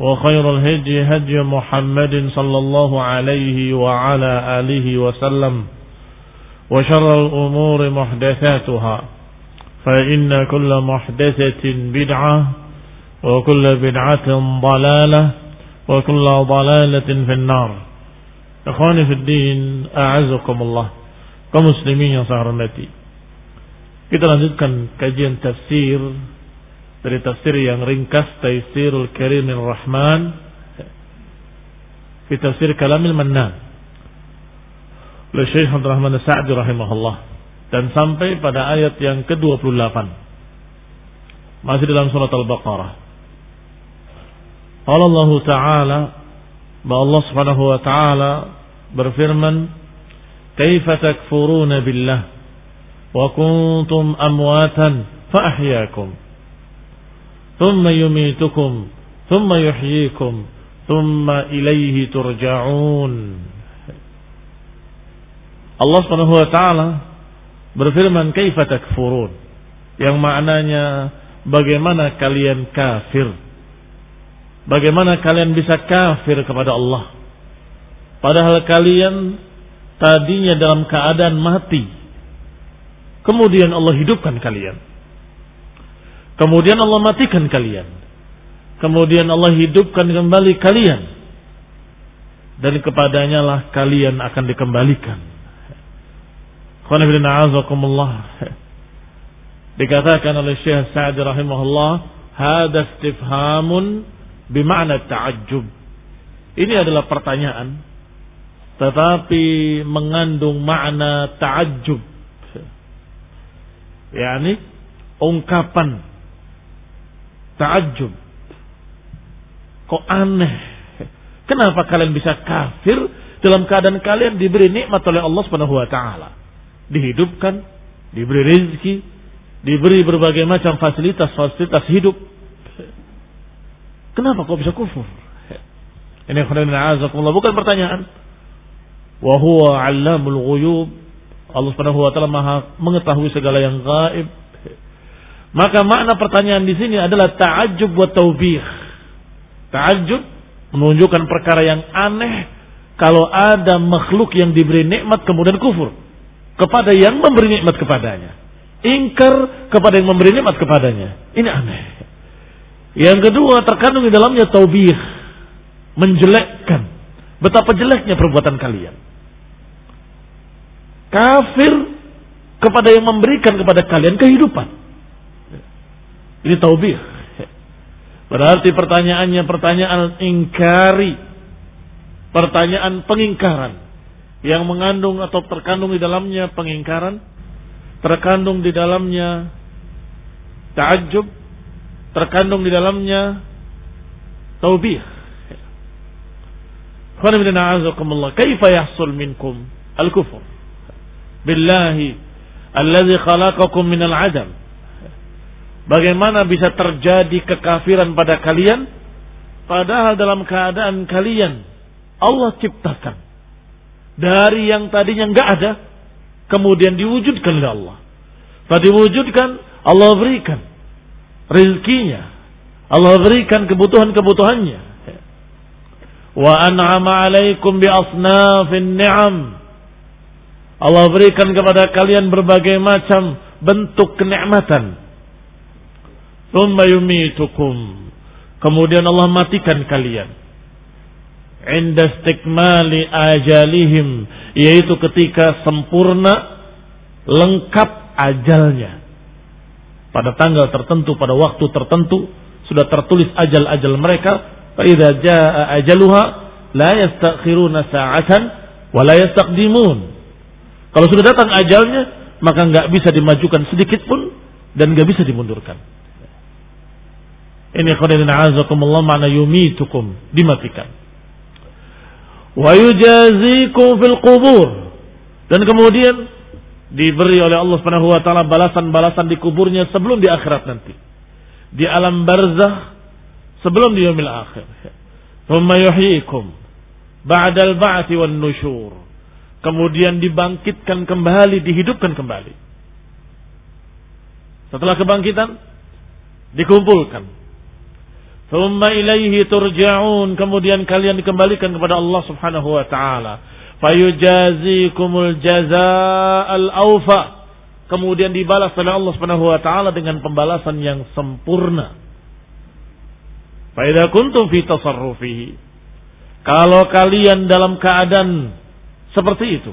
وخير الهدي هدي محمد صلى الله عليه وعلى آله وسلم وشر الأمور محدثاتها فإن كل محدثة بدعة وكل بدعة ضلالة وكل ضلالة في النار. إخواني في الدين أعزكم الله. كمسلمين saya hormati Kita lanjutkan kajian tafsir dari tafsir yang ringkas Taisirul Karimil Rahman fi tafsir Kalamil Mannan oleh Syekh Abdul Rahman Sa'di rahimahullah. Dan sampai pada ayat yang ke-28 masih dalam surat Al-Baqarah. Qala Allah Ta'ala bahwa Allah Subhanahu wa taala berfirman kaifa takfuruna billah? Wa kuntum amwatan fa ahyakum. ثم يميتكم ثم يحييكم ثم إليه ترجعون. Allah Subhanahu wa taala berfirman kaifa takfurun? Yang maknanya bagaimana kalian kafir? Bagaimana kalian bisa kafir kepada Allah? Padahal kalian tadinya dalam keadaan mati. Kemudian Allah hidupkan kalian. Kemudian Allah matikan kalian. Kemudian Allah hidupkan kembali kalian. Dan kepadanya lah kalian akan dikembalikan. Dikatakan oleh Syekh Sa'ad rahimahullah, Hada istifhamun bima'na ta'ajjub. Ini adalah pertanyaan. Tetapi mengandung makna ta'ajjub yakni ungkapan takjub. Kok aneh? Kenapa kalian bisa kafir dalam keadaan kalian diberi nikmat oleh Allah Subhanahu wa taala? Dihidupkan, diberi rezeki, diberi berbagai macam fasilitas-fasilitas hidup. Kenapa kok bisa kufur? Ini bukan pertanyaan. Wa huwa 'allamul ghuyub Allah Subhanahu wa taala Maha mengetahui segala yang gaib. Maka makna pertanyaan di sini adalah ta'ajjub wa taubih. Ta'ajjub menunjukkan perkara yang aneh kalau ada makhluk yang diberi nikmat kemudian kufur kepada yang memberi nikmat kepadanya. Ingkar kepada yang memberi nikmat kepadanya. Ini aneh. Yang kedua terkandung di dalamnya taubih. Menjelekkan. Betapa jeleknya perbuatan kalian kafir kepada yang memberikan kepada kalian kehidupan. Ini taubih. Berarti pertanyaannya pertanyaan ingkari. Pertanyaan pengingkaran. Yang mengandung atau terkandung di dalamnya pengingkaran terkandung di dalamnya ta'ajjub, terkandung di dalamnya taubih. Kaifa yahsul minkum al-kufur billahi alladhi khalaqakum minal adam. Bagaimana bisa terjadi kekafiran pada kalian padahal dalam keadaan kalian Allah ciptakan dari yang tadinya enggak ada kemudian diwujudkan oleh Allah. Tadi diwujudkan Allah berikan rizkinya. Allah berikan kebutuhan-kebutuhannya. Wa an'ama alaikum bi asnafin ni'am. Allah berikan kepada kalian berbagai macam bentuk kenikmatan. Thumma yumitukum. Kemudian Allah matikan kalian. Inda istikmali ajalihim. Yaitu ketika sempurna lengkap ajalnya pada tanggal tertentu, pada waktu tertentu sudah tertulis ajal-ajal mereka. Faidza jaa ajaluha la yastakhiruna sa'atan wa la yastaqdimun. Kalau sudah datang ajalnya, maka nggak bisa dimajukan sedikit pun dan nggak bisa dimundurkan. Ini khairin azakumullah ma'na yumitukum dimatikan. Wa yujazikum fil qubur. Dan kemudian diberi oleh Allah Subhanahu wa taala balasan-balasan di kuburnya sebelum di akhirat nanti. Di alam barzah sebelum di yaumil akhir. Thumma yuhyikum ba'dal ba'ti wan nusyur. Kemudian dibangkitkan kembali, dihidupkan kembali. Setelah kebangkitan dikumpulkan. Thumma ilaihi turja'un. Kemudian kalian dikembalikan kepada Allah Subhanahu wa taala. Fayujazikumul jazaa'al awfa. Kemudian dibalas oleh Allah Subhanahu wa taala dengan pembalasan yang sempurna. Fa idza kuntum fi tasarrufihi. Kalau kalian dalam keadaan seperti itu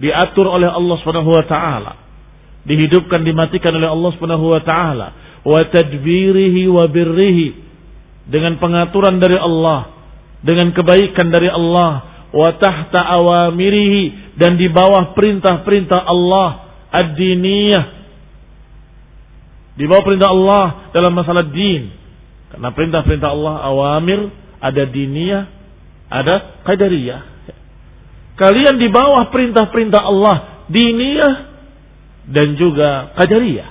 diatur oleh Allah Subhanahu wa taala dihidupkan dimatikan oleh Allah Subhanahu wa taala wa tadbirihi wa birrihi dengan pengaturan dari Allah dengan kebaikan dari Allah wa tahta awamirihi dan di bawah perintah-perintah Allah ad-diniyah. Di bawah perintah Allah dalam masalah din. Karena perintah-perintah Allah awamir ada diniyah ada qadariyah. Kalian di bawah perintah-perintah Allah diniyah dan juga qadariyah.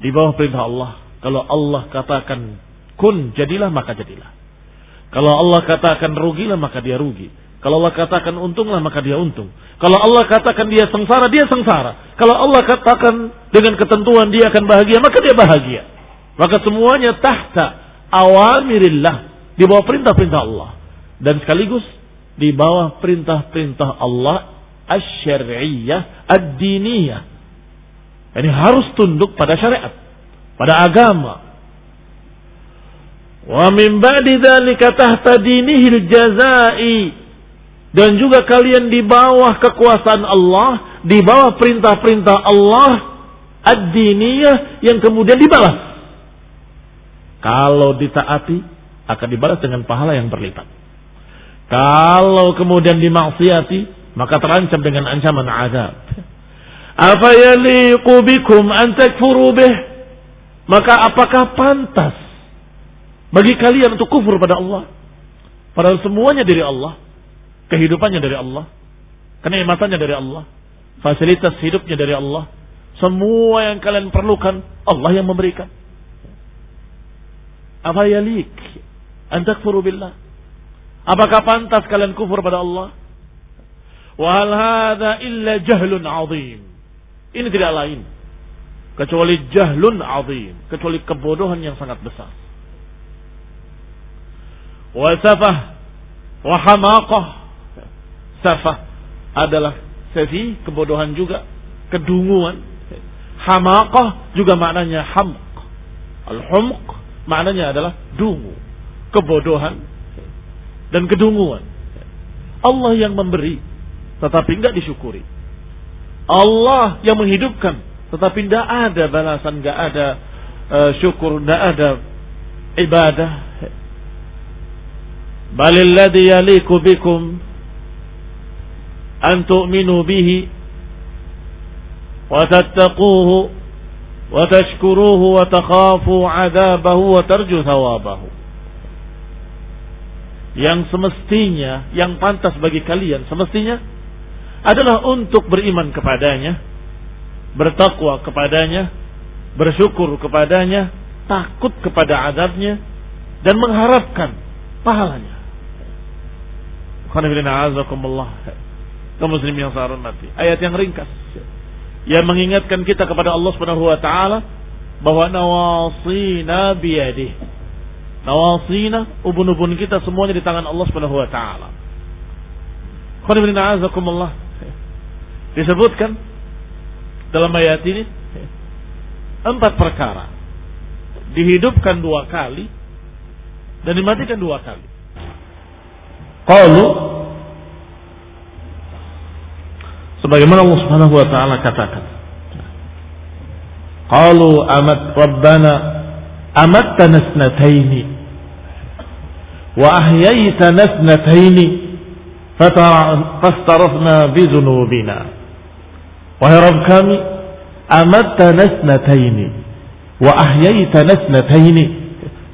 Di bawah perintah Allah. Kalau Allah katakan kun jadilah maka jadilah kalau Allah katakan rugilah maka dia rugi. Kalau Allah katakan untunglah maka dia untung. Kalau Allah katakan dia sengsara, dia sengsara. Kalau Allah katakan dengan ketentuan dia akan bahagia, maka dia bahagia. Maka semuanya tahta awamirillah. Di bawah perintah-perintah Allah. Dan sekaligus di bawah perintah-perintah Allah asyariyah, ad-diniyah. Ini harus tunduk pada syariat, pada agama, Wa min ba'di dzalika tahta dinihil jazai. Dan juga kalian di bawah kekuasaan Allah, di bawah perintah-perintah Allah ad-diniyah yang kemudian dibalas. Kalau ditaati akan dibalas dengan pahala yang berlipat. Kalau kemudian dimaksiati maka terancam dengan ancaman azab. Apa yaliqu bikum an takfuru bih? Maka apakah pantas bagi kalian untuk kufur pada Allah. Padahal semuanya dari Allah. Kehidupannya dari Allah. Kenikmatannya dari Allah. Fasilitas hidupnya dari Allah. Semua yang kalian perlukan, Allah yang memberikan. Apa yalik? Antakfuru billah. Apakah pantas kalian kufur pada Allah? Wahal hadha illa jahlun azim. Ini tidak lain. Kecuali jahlun azim. Kecuali kebodohan yang sangat besar wa safah wa hamaqah. Safah adalah sefi, kebodohan juga, kedunguan. Hamaqah juga maknanya hamq. Al-humq maknanya adalah dungu, kebodohan dan kedunguan. Allah yang memberi tetapi enggak disyukuri. Allah yang menghidupkan tetapi tidak ada balasan, enggak ada uh, syukur, enggak ada ibadah balilladhi yaliku bikum an tu'minu bihi wa tattaquhu wa tashkuruhu wa takhafu ثوابه. wa tarju thawabahu yang semestinya yang pantas bagi kalian semestinya adalah untuk beriman kepadanya bertakwa kepadanya bersyukur kepadanya takut kepada adabnya dan mengharapkan pahalanya kaum muslim yang saya hormati ayat yang ringkas yang mengingatkan kita kepada Allah Subhanahu wa taala bahwa nawasina biyadih. Nawasina, ubun-ubun kita semuanya di tangan Allah Subhanahu wa taala. Disebutkan dalam ayat ini empat perkara. Dihidupkan dua kali dan dimatikan dua kali. Qalu sebagaimana Allah Subhanahu wa taala katakan qalu amat rabbana amattana snataini wa ahyaytana snataini fastarafna bi dhunubina wahai Rabb kami amattana snataini wa ahyaytana snataini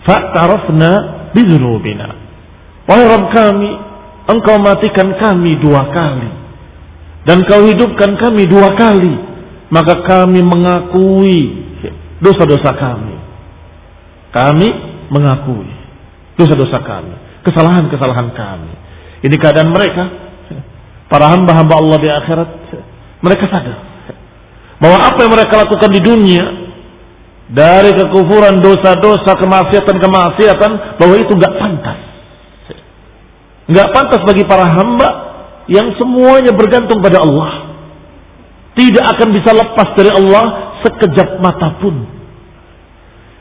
fa'tarafna bi dhunubina wahai Rabb kami engkau matikan kami dua kali dan kau hidupkan kami dua kali, maka kami mengakui dosa-dosa kami. Kami mengakui dosa-dosa kami, kesalahan-kesalahan kami. Ini keadaan mereka, para hamba-hamba Allah di akhirat, mereka sadar bahwa apa yang mereka lakukan di dunia dari kekufuran, dosa-dosa, kemaksiatan-kemaksiatan, bahwa itu nggak pantas. Nggak pantas bagi para hamba yang semuanya bergantung pada Allah. Tidak akan bisa lepas dari Allah sekejap mata pun.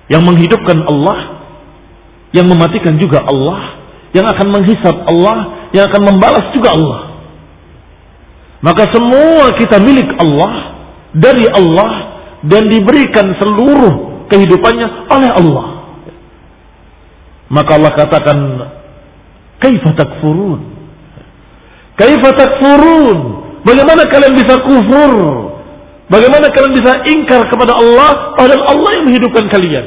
Yang menghidupkan Allah, yang mematikan juga Allah, yang akan menghisap Allah, yang akan membalas juga Allah. Maka semua kita milik Allah, dari Allah, dan diberikan seluruh kehidupannya oleh Allah. Maka Allah katakan, Kaifa takfurun? Kaifa takfurun? Bagaimana kalian bisa kufur? Bagaimana kalian bisa ingkar kepada Allah padahal Allah yang menghidupkan kalian?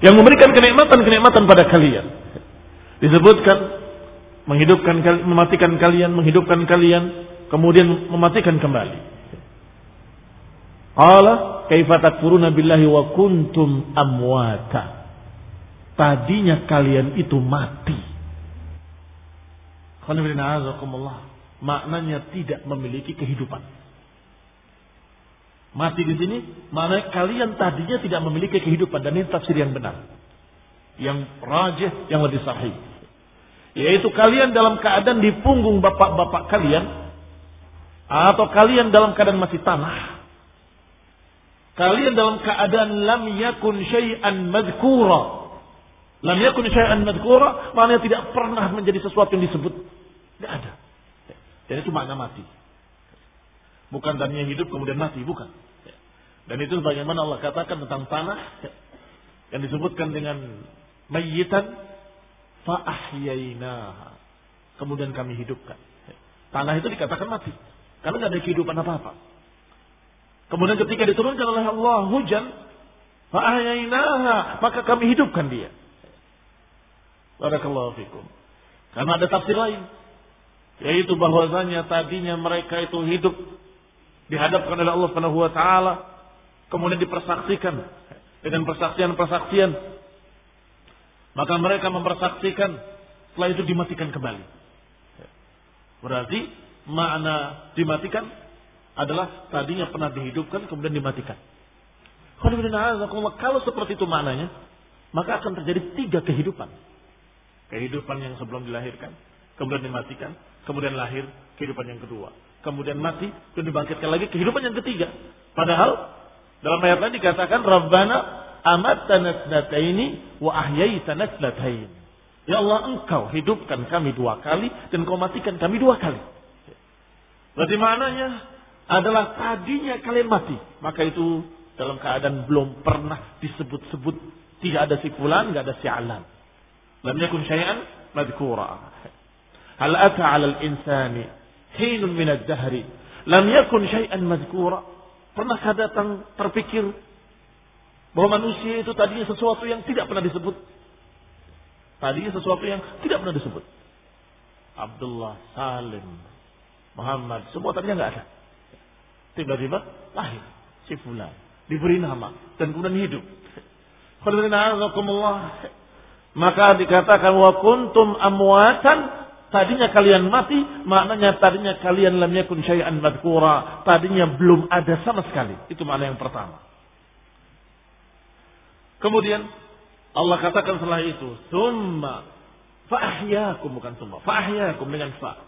Yang memberikan kenikmatan-kenikmatan pada kalian. Disebutkan menghidupkan mematikan kalian, menghidupkan kalian, kemudian mematikan kembali. Allah kaifa takfuruna billahi wa kuntum amwata. Tadinya kalian itu mati. Maknanya tidak memiliki kehidupan. Mati di sini, maknanya kalian tadinya tidak memiliki kehidupan dan ini tafsir yang benar. Yang rajih, yang lebih sahih. Yaitu kalian dalam keadaan di punggung bapak-bapak kalian atau kalian dalam keadaan masih tanah. Kalian dalam keadaan lam yakun syai'an madhkura Lam yakun syai'an madhkura, maknanya tidak pernah menjadi sesuatu yang disebut. Tidak ada. Dan itu makna mati. Bukan tadinya hidup kemudian mati, bukan. Dan itu bagaimana Allah katakan tentang tanah yang disebutkan dengan mayyitan fa'ahyainaha. Kemudian kami hidupkan. Tanah itu dikatakan mati. Karena tidak ada kehidupan apa-apa. Kemudian ketika diturunkan oleh Allah hujan, fa'ahyainaha, maka kami hidupkan dia. Barakallahu fikum. Karena ada tafsir lain. Yaitu bahwasanya tadinya mereka itu hidup dihadapkan oleh Allah Subhanahu wa taala kemudian dipersaksikan dengan persaksian-persaksian maka mereka mempersaksikan setelah itu dimatikan kembali. Berarti makna dimatikan adalah tadinya pernah dihidupkan kemudian dimatikan. Kalau seperti itu maknanya, maka akan terjadi tiga kehidupan. Kehidupan yang sebelum dilahirkan, kemudian dimatikan, kemudian lahir kehidupan yang kedua, kemudian mati dan dibangkitkan lagi kehidupan yang ketiga. Padahal dalam ayat tadi dikatakan Rabbana amat tanasnataini wa ahyai tanasnatain. Ya Allah engkau hidupkan kami dua kali dan kau matikan kami dua kali. Berarti maknanya adalah tadinya kalian mati. Maka itu dalam keadaan belum pernah disebut-sebut. Tidak ada si pulan, tidak ada si alam. Lamnya yakun syai'an madkura. Hal ata 'alal insani hinun min ad-dahri lam yakun syai'an madhkura? pernah datang terpikir bahwa manusia itu tadinya sesuatu yang tidak pernah disebut? Tadinya sesuatu yang tidak pernah disebut. Abdullah, Salim, Muhammad, semua tadinya nggak ada. Tiba-tiba lahir si fulan, diberi nama dan kemudian hidup. Maka dikatakan wa kuntum amwatan Tadinya kalian mati, maknanya tadinya kalian lam yakun syai'an madhkura. Tadinya belum ada sama sekali. Itu makna yang pertama. Kemudian Allah katakan setelah itu, "Tsumma fa'ahyakum bukan tsumma, fa'ahyakum dengan fa."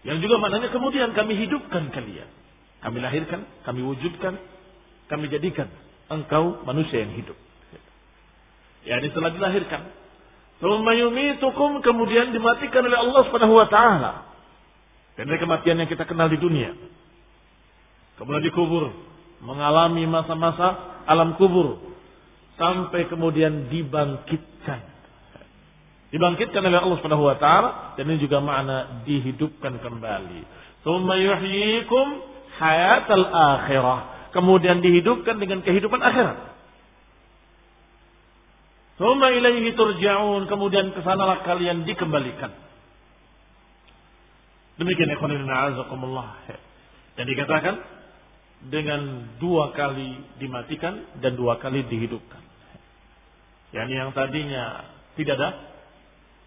Yang juga maknanya kemudian kami hidupkan kalian. Kami lahirkan, kami wujudkan, kami jadikan engkau manusia yang hidup. Ya, setelah dilahirkan, yumitukum kemudian dimatikan oleh Allah Subhanahu wa taala. Dan dari kematian yang kita kenal di dunia. Kemudian dikubur, mengalami masa-masa alam kubur sampai kemudian dibangkitkan. Dibangkitkan oleh Allah Subhanahu wa taala dan ini juga makna dihidupkan kembali. Tsumma yuhyikum hayatal akhirah. Kemudian dihidupkan dengan kehidupan akhirat. Thumma ilaihi turja'un. Kemudian ke sanalah kalian dikembalikan. Demikian ikhwanin a'azakumullah. Dan dikatakan dengan dua kali dimatikan dan dua kali dihidupkan. Yani yang tadinya tidak ada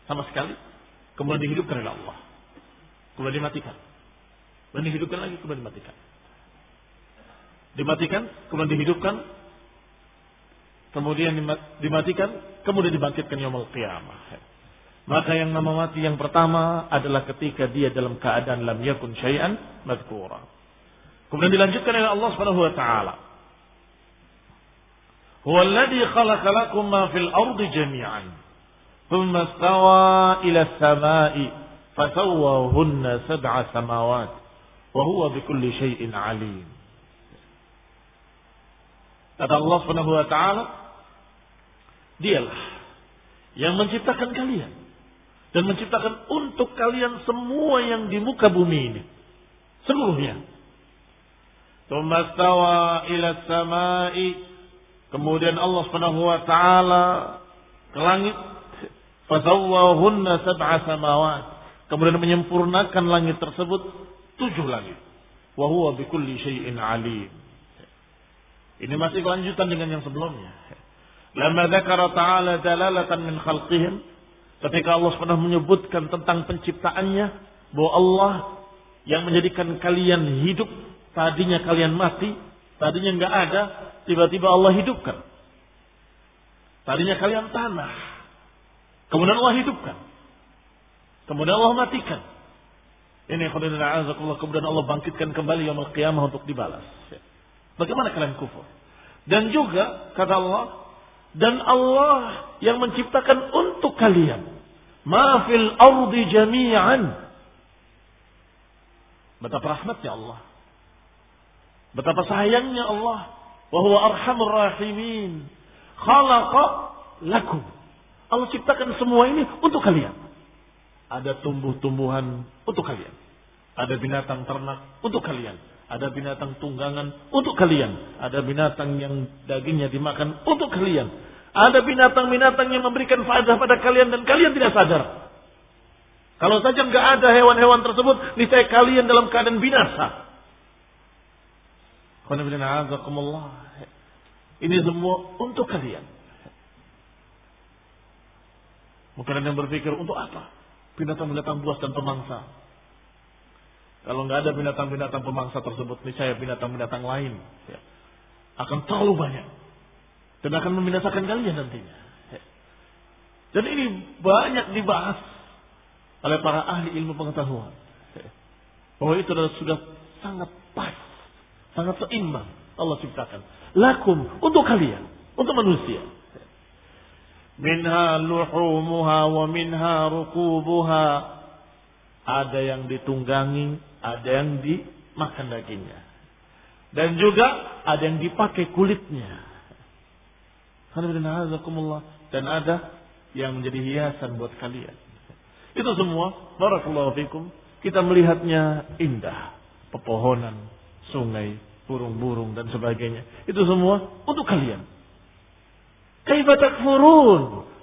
sama sekali. Kemudian dihidupkan oleh Allah. Kemudian dimatikan. Kemudian dihidupkan lagi, kemudian dimatikan. Dimatikan, kemudian dihidupkan, kemudian dimatikan, kemudian dibangkitkan yaumul qiyamah. Maka yang nama mati yang pertama adalah ketika dia dalam keadaan lam yakun syai'an madhkura. Kemudian dilanjutkan oleh Allah Subhanahu wa taala. Huwa alladhi khalaqa lakum ma fil ardi jami'an. Thumma istawa ila as-sama'i fasawwahunna sab'a samawat. Wa huwa bikulli syai'in 'alim. Kata Allah Subhanahu wa taala, Dialah yang menciptakan kalian dan menciptakan untuk kalian semua yang di muka bumi ini. Seluruhnya. Tumastawa ila samai. Kemudian Allah Subhanahu wa taala ke langit. Fasawwahunna sab'a samawat. Kemudian menyempurnakan langit tersebut tujuh langit. Wa huwa bikulli syai'in alim. Ini masih kelanjutan dengan yang sebelumnya. Lama dzakara ta'ala dalalatan min khalqihim. Ketika Allah pernah menyebutkan tentang penciptaannya. Bahwa Allah yang menjadikan kalian hidup. Tadinya kalian mati. Tadinya nggak ada. Tiba-tiba Allah hidupkan. Tadinya kalian tanah. Kemudian Allah hidupkan. Kemudian Allah matikan. Ini kemudian Allah bangkitkan kembali yang qiyamah untuk dibalas. Bagaimana kalian kufur? Dan juga kata Allah, dan Allah yang menciptakan untuk kalian. Ma fil ardi jami'an. Betapa rahmatnya Allah. Betapa sayangnya Allah. Wa huwa arhamur rahimin. Khalaqa lakum. Allah ciptakan semua ini untuk kalian. Ada tumbuh-tumbuhan untuk kalian. Ada binatang ternak untuk kalian. Ada binatang tunggangan untuk kalian. Ada binatang yang dagingnya dimakan untuk kalian. Ada binatang-binatang yang memberikan faedah pada kalian dan kalian tidak sadar. Kalau saja nggak ada hewan-hewan tersebut, niscaya kalian dalam keadaan binasa. Ini semua untuk kalian. Mungkin ada yang berpikir untuk apa? Binatang-binatang buas dan pemangsa. Kalau nggak ada binatang-binatang pemangsa tersebut, niscaya binatang-binatang lain ya, akan terlalu banyak dan akan membinasakan kalian nantinya. Dan ini banyak dibahas oleh para ahli ilmu pengetahuan. Bahwa itu adalah sudah sangat pas, sangat seimbang Allah ciptakan. Lakum untuk kalian, untuk manusia. Minha luhumuha wa minha rukubuha. Ada yang ditunggangi, ada yang dimakan dagingnya. Dan juga ada yang dipakai kulitnya. Dan ada yang menjadi hiasan buat kalian. Itu semua, barakallahu fikum, kita melihatnya indah. Pepohonan, sungai, burung-burung dan sebagainya. Itu semua untuk kalian.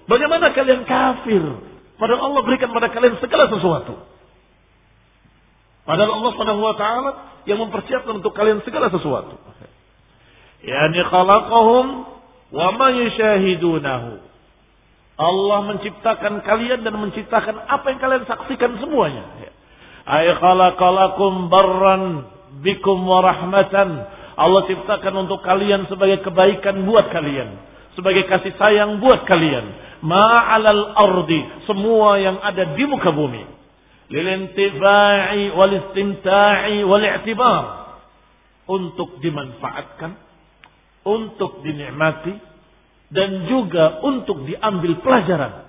Bagaimana kalian kafir? Padahal Allah berikan pada kalian segala sesuatu. Padahal Allah Subhanahu wa taala yang mempersiapkan untuk kalian segala sesuatu. Yani khalaqahum wa ma yashahidunahu. Allah menciptakan kalian dan menciptakan apa yang kalian saksikan semuanya. Ay khalaqalakum barran bikum wa rahmatan. Allah ciptakan untuk kalian sebagai kebaikan buat kalian sebagai kasih sayang buat kalian. Ma'alal ardi, semua yang ada di muka bumi. Lilintifa'i wal istimta'i wal i'tibar. Untuk dimanfaatkan, untuk dinikmati, dan juga untuk diambil pelajaran.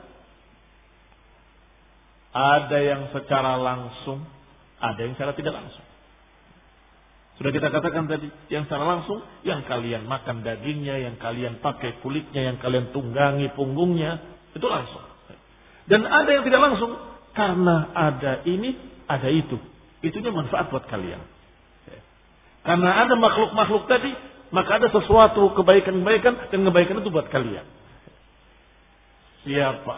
Ada yang secara langsung, ada yang secara tidak langsung. Sudah kita katakan tadi, yang secara langsung, yang kalian makan dagingnya, yang kalian pakai kulitnya, yang kalian tunggangi punggungnya, itu langsung. Dan ada yang tidak langsung, karena ada ini, ada itu. Itunya manfaat buat kalian. Karena ada makhluk-makhluk tadi, maka ada sesuatu kebaikan-kebaikan dan kebaikan itu buat kalian. Siapa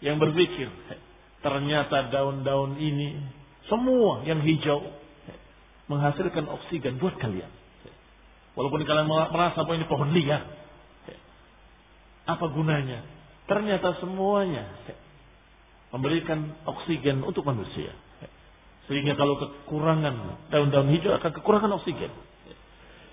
yang berpikir ternyata daun-daun ini semua yang hijau menghasilkan oksigen buat kalian. Walaupun kalian merasa bahwa ini pohon liar. Apa gunanya? Ternyata semuanya memberikan oksigen untuk manusia. Sehingga kalau kekurangan daun-daun hijau akan kekurangan oksigen.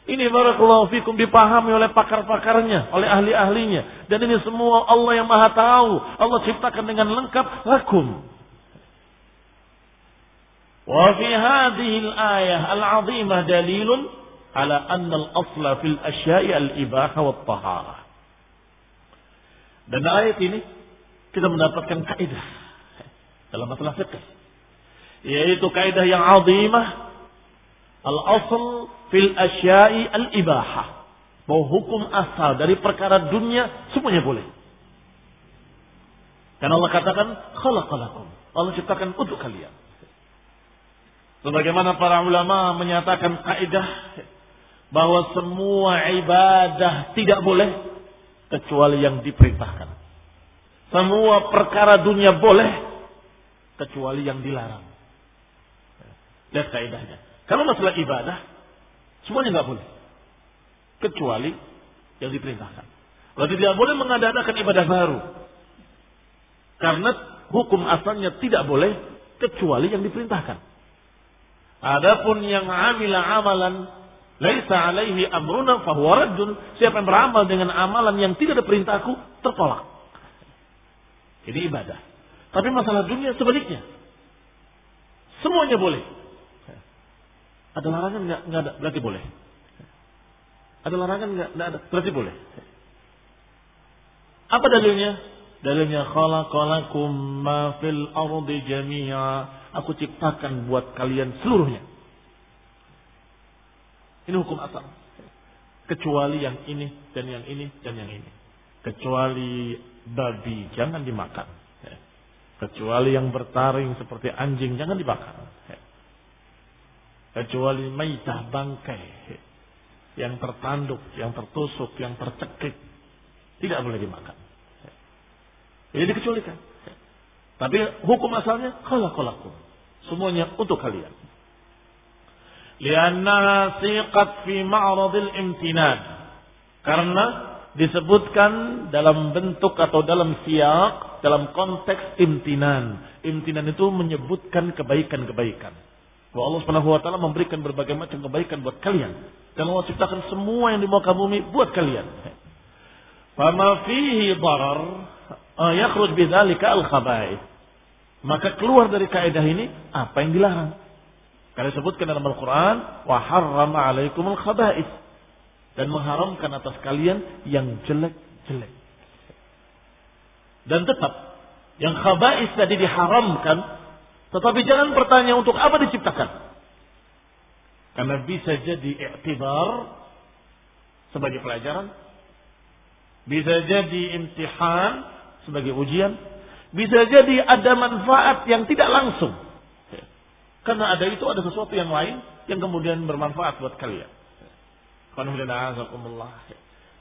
Ini barakallahu fikum dipahami oleh pakar-pakarnya, oleh ahli-ahlinya. Dan ini semua Allah yang maha tahu. Allah ciptakan dengan lengkap lakum. Wa fi hadhihi al-ayah al-'azimah dalilun ala anna al-asla fil asya'i al-ibaha wa taharah. Dan ayat ini kita mendapatkan kaidah dalam masalah fikih yaitu kaidah yang azimah al-asl fil asya'i al-ibahah. Bahwa hukum asal dari perkara dunia semuanya boleh. Karena Allah katakan khalaqalakum Allah ciptakan untuk kalian. Sebagaimana para ulama menyatakan kaidah bahwa semua ibadah tidak boleh kecuali yang diperintahkan. Semua perkara dunia boleh kecuali yang dilarang. Lihat kaidahnya. Kalau masalah ibadah, semuanya nggak boleh. Kecuali yang diperintahkan. Berarti tidak boleh mengadakan ibadah baru. Karena hukum asalnya tidak boleh kecuali yang diperintahkan. Adapun yang amila amalan laisa alaihi amruna fahuwa raddun. Siapa yang beramal dengan amalan yang tidak ada perintahku tertolak. Ini ibadah. Tapi masalah dunia sebaliknya. Semuanya boleh. Ada larangan enggak? Enggak ada. Berarti boleh. Ada larangan enggak? Enggak ada. Berarti boleh. Apa dalilnya? Dalilnya khalaqalakum ma fil ardi jami'a aku ciptakan buat kalian seluruhnya. Ini hukum asal. Kecuali yang ini dan yang ini dan yang ini. Kecuali babi jangan dimakan. Kecuali yang bertaring seperti anjing jangan dimakan. Kecuali maitah bangkai yang tertanduk, yang tertusuk, yang tercekik tidak boleh dimakan. Ini dikecualikan. Tapi hukum asalnya khalaqalakum. Semuanya untuk kalian. Lianna siqat fi ma'radil imtinan. Karena disebutkan dalam bentuk atau dalam siak, dalam konteks imtinan. Imtinan itu menyebutkan kebaikan-kebaikan. Bahwa Allah Subhanahu wa taala memberikan berbagai macam kebaikan buat kalian. Dan Allah ciptakan semua yang di muka bumi buat kalian. Fama fihi darar uh, yakhruj bidzalika al-khaba'ith. Maka keluar dari kaidah ini apa yang dilarang. Karena disebutkan dalam Al-Quran, wa harrama alaikumul khaba'is. Dan mengharamkan atas kalian yang jelek-jelek. Dan tetap, yang khaba'is tadi diharamkan, tetapi jangan bertanya untuk apa diciptakan. Karena bisa jadi iktibar sebagai pelajaran, bisa jadi imtihan sebagai ujian, bisa jadi ada manfaat yang tidak langsung. Karena ada itu ada sesuatu yang lain yang kemudian bermanfaat buat kalian.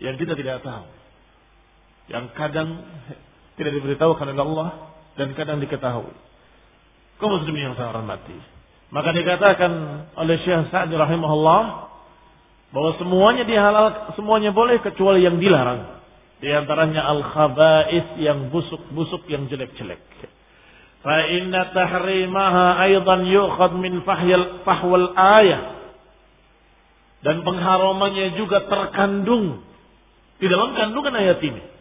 Yang kita tidak tahu. Yang kadang tidak diberitahukan oleh Allah dan kadang diketahui. Kau muslimin yang saya hormati. Maka dikatakan oleh Syekh Sa'di rahimahullah bahwa semuanya dihalal, semuanya boleh kecuali yang dilarang. Di antaranya al-khaba'is yang busuk-busuk yang jelek-jelek. Fa inna tahrimaha aidan yu'khad min fahyal fahwal ayah. Dan pengharamannya juga terkandung di dalam kandungan ayat ini.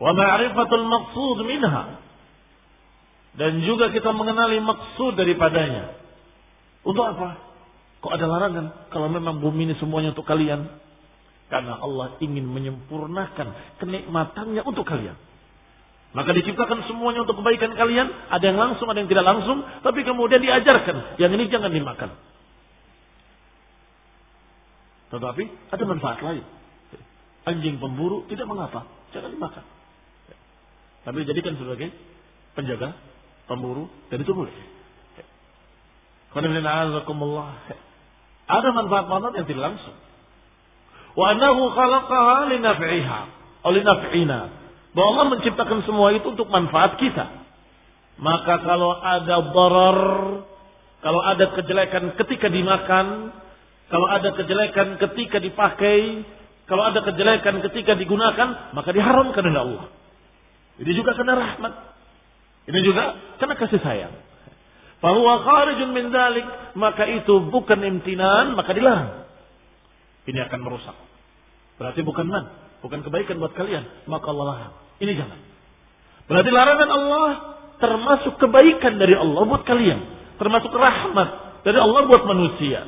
Wa ma'rifatul maqsud minha. Dan juga kita mengenali maksud daripadanya. Untuk apa? Kok ada larangan? Kalau memang bumi ini semuanya untuk kalian. Karena Allah ingin menyempurnakan kenikmatannya untuk kalian. Maka diciptakan semuanya untuk kebaikan kalian. Ada yang langsung, ada yang tidak langsung. Tapi kemudian diajarkan. Yang ini jangan dimakan. Tetapi ada manfaat lain. Anjing pemburu tidak mengapa. Jangan dimakan. Tapi jadikan sebagai penjaga, pemburu. Dan itu boleh. Ada manfaat-manfaat yang tidak langsung. Wa annahu khalaqaha li naf'iha oleh naf'ina. Bahwa Allah menciptakan semua itu untuk manfaat kita. Maka kalau ada darar, kalau ada kejelekan ketika dimakan, kalau ada kejelekan ketika dipakai, kalau ada kejelekan ketika digunakan, maka diharamkan oleh Allah. Ini juga karena rahmat. Ini juga karena kasih sayang. Bahwa kharijun min maka itu bukan imtinan, maka dilarang ini akan merusak. Berarti bukan man, bukan kebaikan buat kalian, maka Allah larang. Ini jangan. Berarti larangan Allah termasuk kebaikan dari Allah buat kalian, termasuk rahmat dari Allah buat manusia.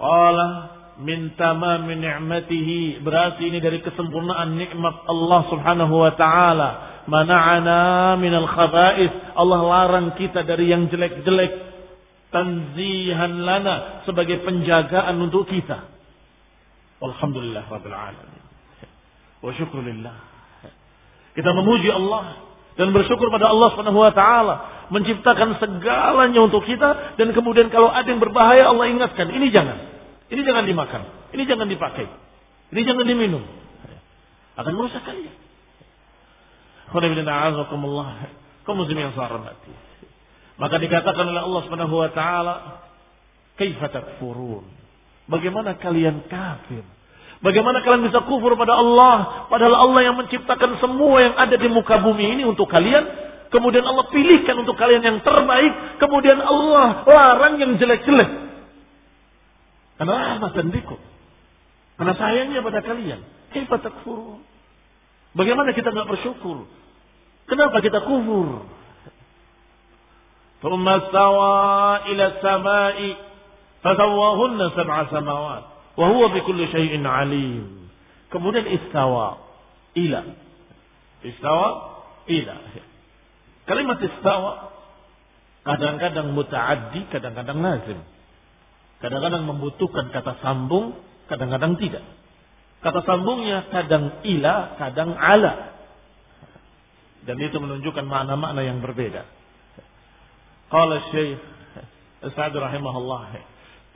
Allah min tamamin ni'matihi berarti ini dari kesempurnaan nikmat Allah Subhanahu wa taala mana'ana minal khaba'is Allah larang kita dari yang jelek-jelek tanzihan lana sebagai penjagaan untuk kita. Alhamdulillah Rabbil Alamin. Wa syukurillah. Kita memuji Allah dan bersyukur pada Allah Subhanahu wa taala menciptakan segalanya untuk kita dan kemudian kalau ada yang berbahaya Allah ingatkan, ini jangan. Ini jangan dimakan, ini jangan dipakai. Ini jangan diminum. Akan merusak kalian. Kaum muslimin yang saya hormati. Maka dikatakan oleh Allah Subhanahu wa taala? Bagaimana kalian kafir? Bagaimana kalian bisa kufur pada Allah padahal Allah yang menciptakan semua yang ada di muka bumi ini untuk kalian? Kemudian Allah pilihkan untuk kalian yang terbaik, kemudian Allah larang yang jelek-jelek. Karena rahmatan bikum. Karena sayangnya pada kalian. Kaifa takfurun? Bagaimana kita nggak bersyukur? Kenapa kita kufur? Thumma stawa ila samai fasawahunna sab'a samawat wa huwa bi kulli syai'in alim. Kemudian istawa ila. Istawa ila. Kalimat istawa kadang-kadang mutaaddi, kadang-kadang lazim. Kadang-kadang membutuhkan kata sambung, kadang-kadang tidak. Kata sambungnya kadang ila, kadang ala. Dan itu menunjukkan makna-makna yang berbeda. Qala Syekh Sa'd rahimahullah,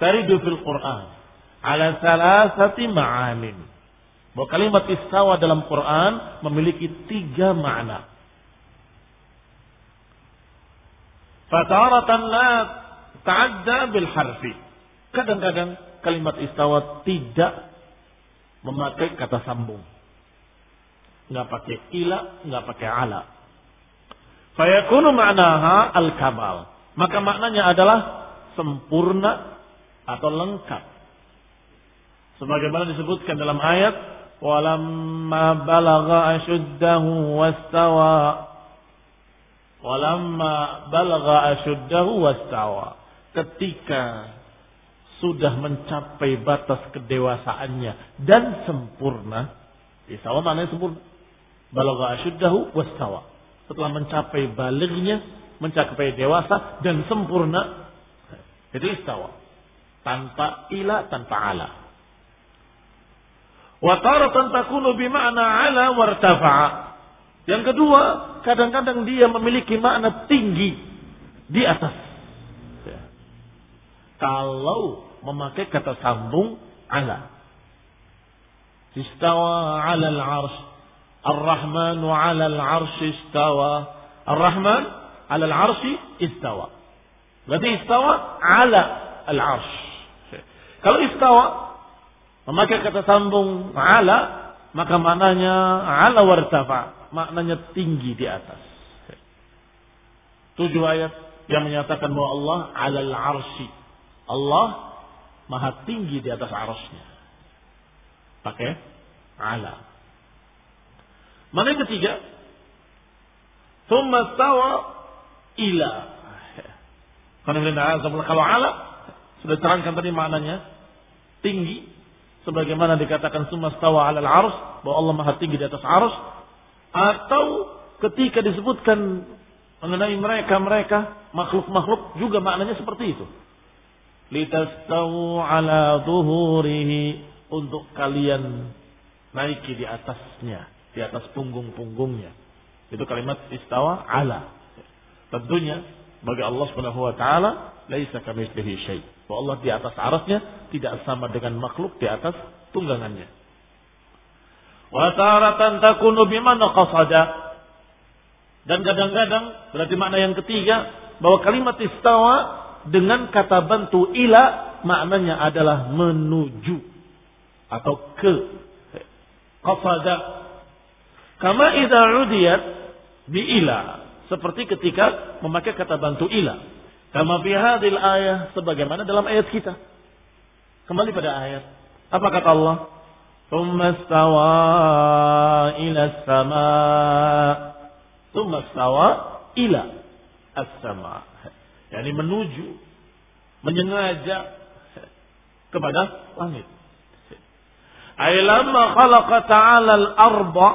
taridu fil Qur'an ala salasati ma'anin. Bahwa kalimat istawa dalam Quran memiliki tiga makna. Fataratan la ta'adda bil harfi. Kadang-kadang kalimat istawa tidak memakai kata sambung. Nggak pakai ila, nggak pakai ala. Fayakunu ma'naha al-kamal. Maka maknanya adalah sempurna atau lengkap. Sebagaimana disebutkan dalam ayat, "Walamma balagha ashuddahu wastawa." Walamma balagha ashuddahu wastawa. Ketika sudah mencapai batas kedewasaannya dan sempurna, istawa maknanya sempurna. Balagha ashuddahu wastawa setelah mencapai baliknya, mencapai dewasa dan sempurna, itu istawa. Tanpa ila, tanpa ala. Wa taratan takunu bima'na ala wartafa'a. Yang kedua, kadang-kadang dia memiliki makna tinggi di atas. Ya. Kalau memakai kata sambung ala. Istawa ala al-arsh. Ar-Rahman ala al-arsh istawa. Ar-Rahman ala al-arsh istawa. Berarti istawa ala al-arsh. Kalau istawa memakai kata sambung ala maka maknanya ala wartafa, maknanya tinggi di atas. Tujuh ayat yang menyatakan bahwa Allah alal arsi. Allah maha tinggi di atas arasnya. Pakai ala. Mana yang ketiga? Thumma stawa ila. Kalau ala sudah terangkan tadi maknanya tinggi sebagaimana dikatakan summa stawa alal arus bahwa Allah maha tinggi di atas arus atau ketika disebutkan mengenai mereka-mereka makhluk-makhluk juga maknanya seperti itu. Litastawu ala zuhurihi untuk kalian naiki di atasnya, di atas punggung-punggungnya. Itu kalimat istawa ala. Tentunya bagi Allah Subhanahu wa taala laisa kamitslihi syai. Bahwa Allah di atas arasnya tidak sama dengan makhluk di atas tunggangannya. Wa taratan takunu bimana qasada dan kadang-kadang berarti makna yang ketiga bahwa kalimat istawa dengan kata bantu ila maknanya adalah menuju atau ke. Kafada kama idza udiyat bi ila seperti ketika memakai kata bantu ila. Kama fi hadhil ayah sebagaimana dalam ayat kita. Kembali pada ayat. Apa kata Allah? Thumma stawa ila sama thumma stawa ila as-sama. Yani menuju menyengaja kepada langit. Ailamma khalaqa ta'ala al-arba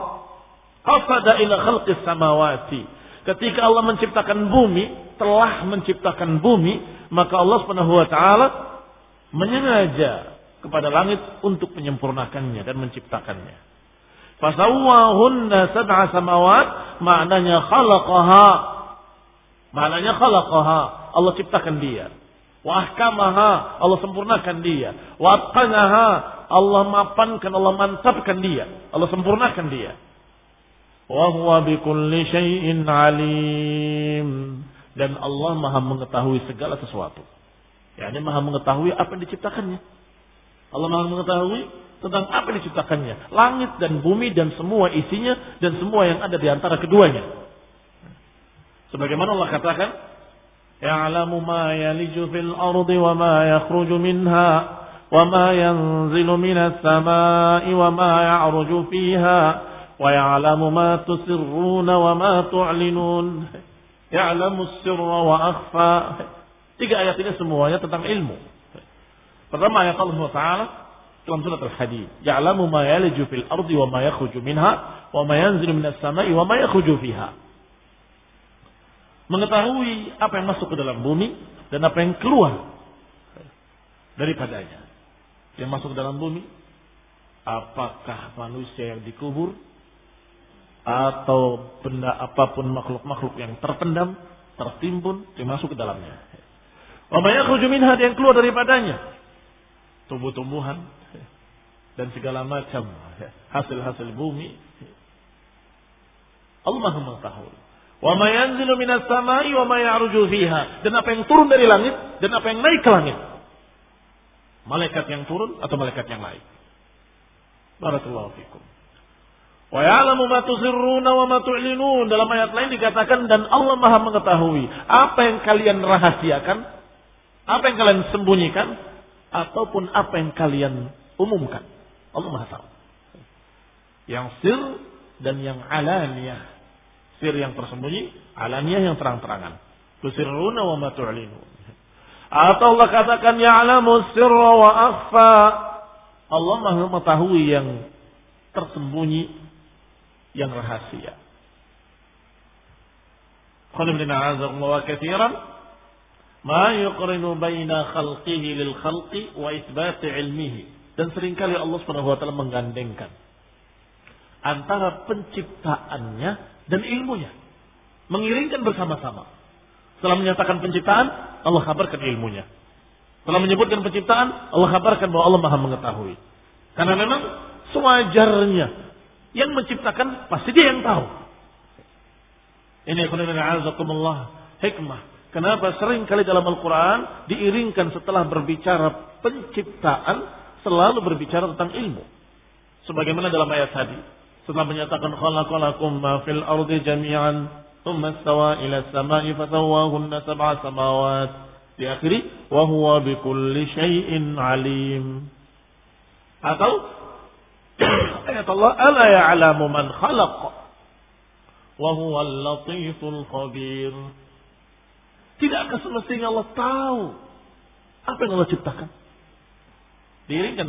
qasada ila khalqis samawati. Ketika Allah menciptakan bumi, telah menciptakan bumi, maka Allah Subhanahu wa taala menyengaja kepada langit untuk menyempurnakannya dan menciptakannya. Fasawwahunna sab'a samawat maknanya khalaqaha. Maknanya khalaqaha. Allah ciptakan dia. Wa. Allah sempurnakan dia. Wa atqanaha. Allah mapankan, Allah mantapkan dia. Allah sempurnakan dia. Wa huwa alim. Dan Allah maha mengetahui segala sesuatu. Ya, ini maha mengetahui apa yang diciptakannya. Allah maha mengetahui tentang apa yang diciptakannya. Langit dan bumi dan semua isinya dan semua yang ada di antara keduanya. Sebagaimana Allah katakan, Ya'lamu ma yaliju fil ardi wa ma yakhruju minha wa ma yanzilu minas samai wa ma ya'ruju fiha wa ya'lamu ma tusirruna wa ma tu'linun. Ya'lamu sirra wa akhfa. Tiga ayat ini semuanya tentang ilmu. Pertama ayat Allah Taala dalam surat Al-Hadid. Ya'lamu ma yaliju fil ardi wa ma yakhruju minha wa ma yanzilu minas sama'i wa ma yakhruju fiha. Mengetahui apa yang masuk ke dalam bumi dan apa yang keluar daripadanya. Yang masuk ke dalam bumi apakah manusia yang dikubur atau benda apa pun makhluk-makhluk yang terpendam, tertimbun, dimasuk ke dalamnya. Wa ma yakhruju minha yang keluar daripadanya tumbuh-tumbuhan dan segala macam hasil-hasil bumi. Allah Maha mengetahui. Wa ma samai wa ma fiha. Dan apa yang turun dari langit dan apa yang naik ke langit. Malaikat yang turun atau malaikat yang naik. Barakallahu fikum. Wa ya'lamu ma tusirruna wa. Dalam ayat lain dikatakan dan Allah Maha mengetahui apa yang kalian rahasiakan, apa yang kalian sembunyikan ataupun apa yang kalian umumkan. Allah Maha tahu. Yang sir dan yang alaniyah. Sir yang tersembunyi, alaniyah yang terang-terangan. Tusirruna wa ma Atau Allah katakan ya'lamu sirra wa akhfa. Allah Maha mengetahui yang tersembunyi, yang rahasia. Qul inna wa kathiran ma yuqrinu baina khalqihi lil khalqi wa isbati ilmihi. Dan sering kali Allah Subhanahu wa taala menggandengkan antara penciptaannya dan ilmunya. Mengiringkan bersama-sama. Setelah menyatakan penciptaan, Allah kabarkan ilmunya. Setelah menyebutkan penciptaan, Allah kabarkan bahwa Allah maha mengetahui. Karena memang sewajarnya yang menciptakan pasti dia yang tahu. Ini azakumullah hikmah. Kenapa sering kali dalam Al-Quran diiringkan setelah berbicara penciptaan selalu berbicara tentang ilmu. Sebagaimana dalam ayat tadi. Setelah menyatakan khalaqalakum ma fil ardi jami'an thumma istawa ila samai fatawahunna sab'a samawat. Diakhiri wa huwa bikulli syai'in alim. Atau ayat Allah ala ya'lamu man khalaq wa latiful khabir. Semestinya Allah tahu apa yang Allah ciptakan?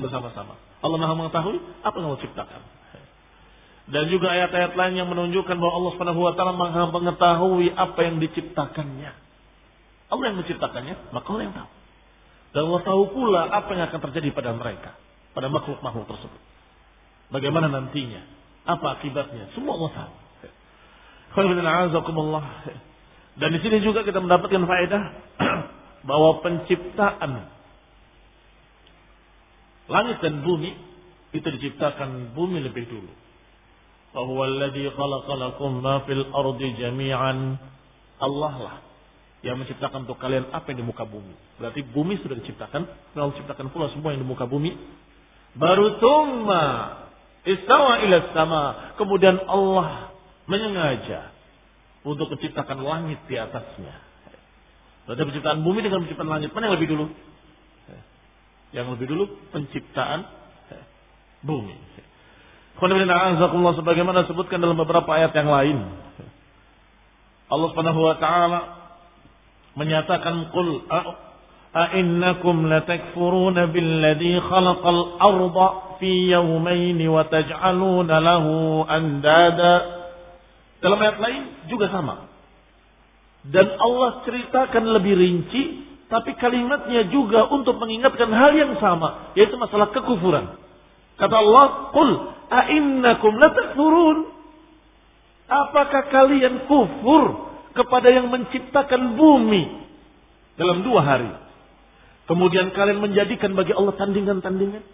Bersama-sama. Allah Maha mengetahui apa yang Allah ciptakan. Dan juga ayat-ayat lain yang menunjukkan bahwa Allah Subhanahu wa taala Maha mengetahui apa yang diciptakannya. Allah yang menciptakannya, maka Allah yang tahu. Dan Allah tahu pula apa yang akan terjadi pada mereka, pada makhluk-makhluk tersebut. Bagaimana nantinya, apa akibatnya, semua Allah tahu. Dan di sini juga kita mendapatkan faedah bahwa penciptaan langit dan bumi itu diciptakan bumi lebih dulu. Bahwa alladhi khalaqalakum ma fil ardi jami'an. Allah lah yang menciptakan untuk kalian apa yang di muka bumi. Berarti bumi sudah diciptakan, Allah ciptakan pula semua yang di muka bumi. Baru tumma istawa ila sama. Kemudian Allah menyengaja untuk menciptakan langit di atasnya. Berarti penciptaan bumi dengan penciptaan langit mana yang lebih dulu? Yang lebih dulu penciptaan bumi. Khonibina'azakullah sebagaimana sebutkan dalam beberapa ayat yang lain. Allah Subhanahu wa taala menyatakan qul a innakum latakfuruna billadhi khalaqal arda fi yawmayn wa taj'aluna lahu andada. Dalam ayat lain juga sama. Dan Allah ceritakan lebih rinci tapi kalimatnya juga untuk mengingatkan hal yang sama yaitu masalah kekufuran. Kata Allah, "Qul a'innakum latakfurun?" Apakah kalian kufur kepada yang menciptakan bumi dalam dua hari? Kemudian kalian menjadikan bagi Allah tandingan-tandingan?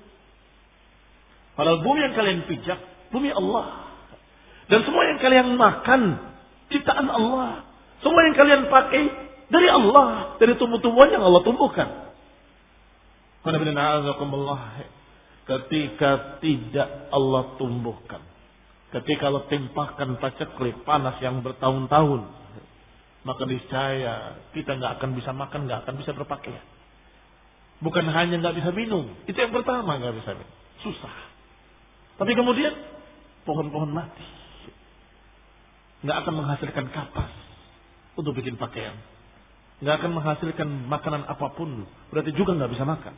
Padahal bumi yang kalian pijak, bumi Allah. Dan semua yang kalian makan, ciptaan Allah. Semua yang kalian pakai dari Allah, dari tumbuh-tumbuhan yang Allah tumbuhkan. Ketika tidak Allah tumbuhkan. Ketika Allah timpahkan paceklik panas yang bertahun-tahun. Maka niscaya kita nggak akan bisa makan, nggak akan bisa berpakaian. Bukan hanya nggak bisa minum. Itu yang pertama nggak bisa minum. Susah. Tapi kemudian pohon-pohon mati nggak akan menghasilkan kapas untuk bikin pakaian. Nggak akan menghasilkan makanan apa pun. Berarti juga nggak bisa makan.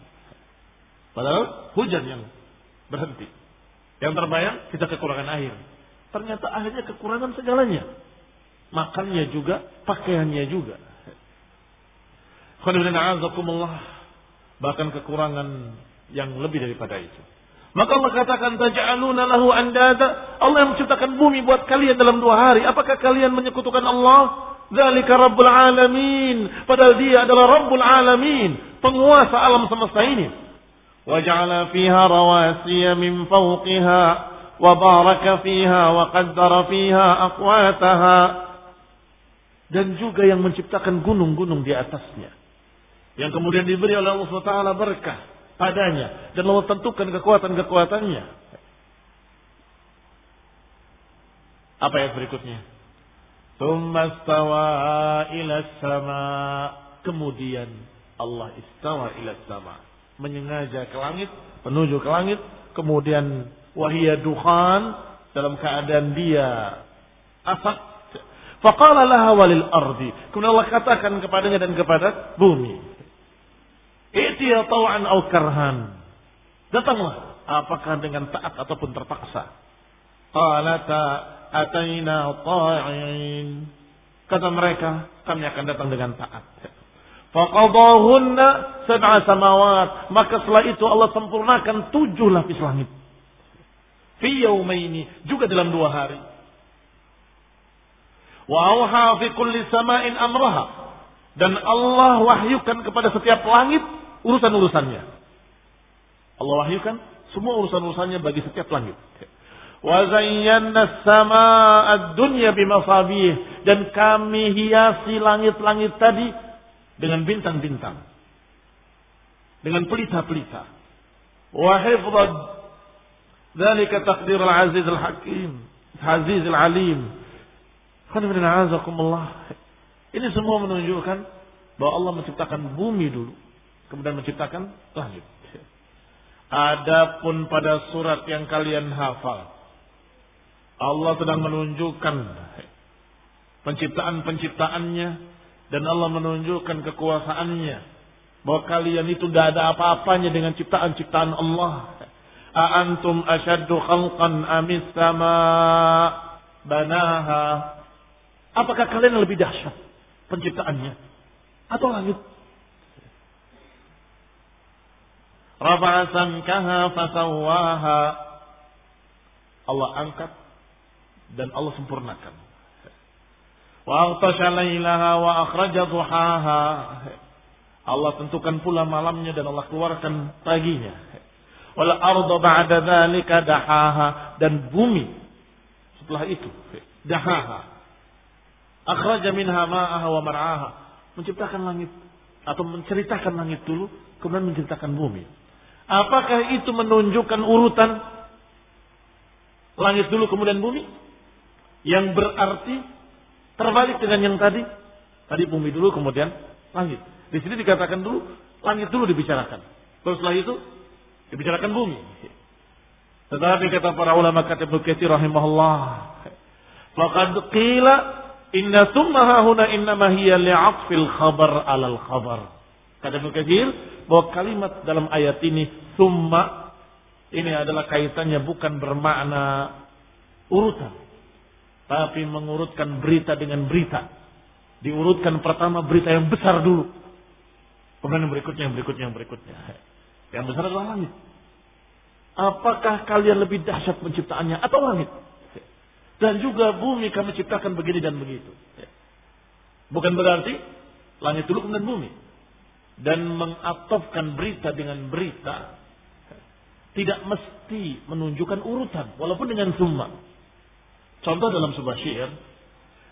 Padahal hujan yang berhenti. Yang terbayang kita kekurangan air. Ternyata akhirnya kekurangan segalanya. Makannya juga, pakaiannya juga. Bahkan kekurangan yang lebih daripada itu. Maka Allah katakan taj'aluna lahu andada. Allah yang menciptakan bumi buat kalian dalam dua hari. Apakah kalian menyekutukan Allah? Dzalika Rabbul Alamin. Padahal dia adalah Rabbul Alamin, penguasa alam semesta ini. Rawasiya min fawqiha wa baraka fiha wa qaddara fiha aqwataha. Dan juga yang menciptakan gunung-gunung di atasnya. Yang kemudian diberi oleh Allah SWT berkah padanya dan Allah tentukan kekuatan-kekuatannya. Apa yang berikutnya? Tsummastawa ila sama. Kemudian Allah istawa ila sama. Menyengaja ke langit, menuju ke langit, kemudian wahia duhan dalam keadaan dia asap. Faqala laha walil ardi. Kemudian Allah katakan kepadanya dan kepada bumi. Itiya taw'an au karhan. Datanglah apakah dengan taat ataupun terpaksa. Qalata ataina ta'in. Kata mereka, kami akan datang dengan taat. Faqadahunna sab'a samawat. Maka setelah itu Allah sempurnakan tujuh lapis langit. Fi yaumaini. Juga dalam dua hari. Wa awha fi kulli sama'in amraha. Dan Allah wahyukan kepada setiap langit urusan-urusannya. Allah wahyukan semua urusan-urusannya bagi setiap langit. Wa zayyana samaa'a dunya bimasabih dan kami hiasi langit-langit tadi dengan bintang-bintang. Dengan pelita-pelita. Wa hifdhad dzalika taqdir al-aziz al-hakim, aziz al-alim. Ini semua menunjukkan bahwa Allah menciptakan bumi dulu, kemudian menciptakan langit. Adapun pada surat yang kalian hafal, Allah sedang menunjukkan penciptaan-penciptaannya dan Allah menunjukkan kekuasaannya bahwa kalian itu tidak ada apa-apanya dengan ciptaan-ciptaan Allah. Aantum asyaddu khalqan amis sama banaha. Apakah kalian lebih dahsyat penciptaannya atau langit? Rafa'a samkaha fasawaha. Allah angkat dan Allah sempurnakan. Lailaha wa akhraja duhaha. Allah tentukan pula malamnya dan Allah keluarkan paginya. Wal arda ba'da dzalika dahaha dan bumi setelah itu dahaha. Akhraja minha ma'aha wa mar'aha. Menciptakan langit atau menceritakan langit dulu kemudian menciptakan bumi. Apakah itu menunjukkan urutan langit dulu kemudian bumi? Yang berarti terbalik dengan yang tadi. Tadi bumi dulu kemudian langit. Di sini dikatakan dulu langit dulu dibicarakan. Terus setelah itu dibicarakan bumi. Tetapi kata para ulama kata Ibnu Katsir rahimahullah, faqad qila inna summa huna inna ma hiya li'atfil khabar 'alal khabar. Kata Ibnu Katsir bahwa kalimat dalam ayat ini summa ini adalah kaitannya bukan bermakna urutan tapi mengurutkan berita dengan berita. Diurutkan pertama berita yang besar dulu. Kemudian yang berikutnya, yang berikutnya, yang berikutnya. Yang besar adalah langit. Apakah kalian lebih dahsyat penciptaannya atau langit? Dan juga bumi kami ciptakan begini dan begitu. Bukan berarti langit dulu kemudian bumi dan mengatopkan berita dengan berita tidak mesti menunjukkan urutan walaupun dengan summa. Contoh dalam sebuah syair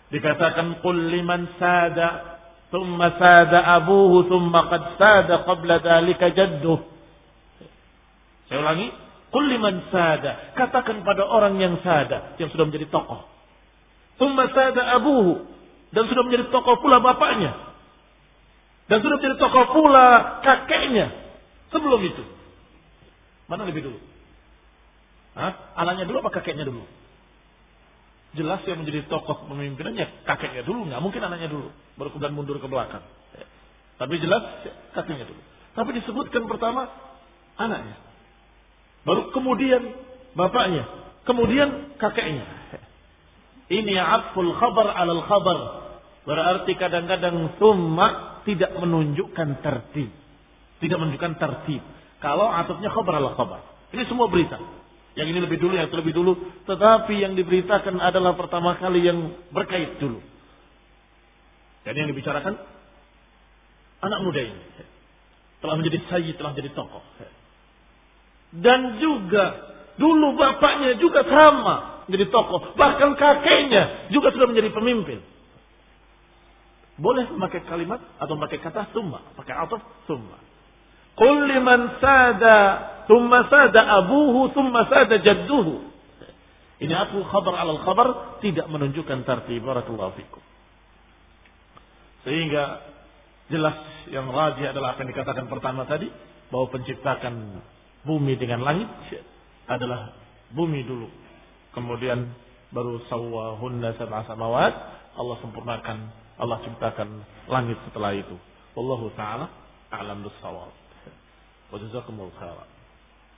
dikatakan qul liman sada thumma sada abuhu thumma qad sada qabla dhalika jadduh. Saya ulangi, qul liman sada, katakan pada orang yang sada yang sudah menjadi tokoh. Thumma sada abuhu dan sudah menjadi tokoh pula bapaknya. Dan sudah menjadi tokoh pula kakeknya. Sebelum itu. Mana lebih dulu? Hah? Anaknya dulu apa kakeknya dulu? Jelas yang menjadi tokoh pemimpinannya kakeknya dulu. Nggak mungkin anaknya dulu. Baru kemudian mundur ke belakang. Tapi jelas kakeknya dulu. Tapi disebutkan pertama anaknya. Baru kemudian bapaknya. Kemudian kakeknya. Ini atful khabar alal khabar. Berarti kadang-kadang summa tidak menunjukkan tertib. Tidak menunjukkan tertib. Kalau atupnya khabar ala khabar. Ini semua berita. Yang ini lebih dulu, yang itu lebih dulu. Tetapi yang diberitakan adalah pertama kali yang berkait dulu. Dan yang dibicarakan anak muda ini. Telah menjadi sayyid, telah menjadi tokoh. Dan juga dulu bapaknya juga sama menjadi tokoh. Bahkan kakeknya juga sudah menjadi pemimpin. Boleh memakai kalimat atau memakai kata summa. Pakai ataf summa. Qul sada summa sada abuhu summa sada jadduhu. Ini aku khabar alal khabar tidak menunjukkan tartib. Barakallahu fikum. Sehingga jelas yang rajih adalah apa yang dikatakan pertama tadi. Bahwa penciptakan bumi dengan langit adalah bumi dulu. Kemudian baru sawahunna sab'a samawat. Allah sempurnakan Allah ciptakan langit setelah itu. Wallahu taala a'lam bis-shawab. Wa jazakumullahu khairan.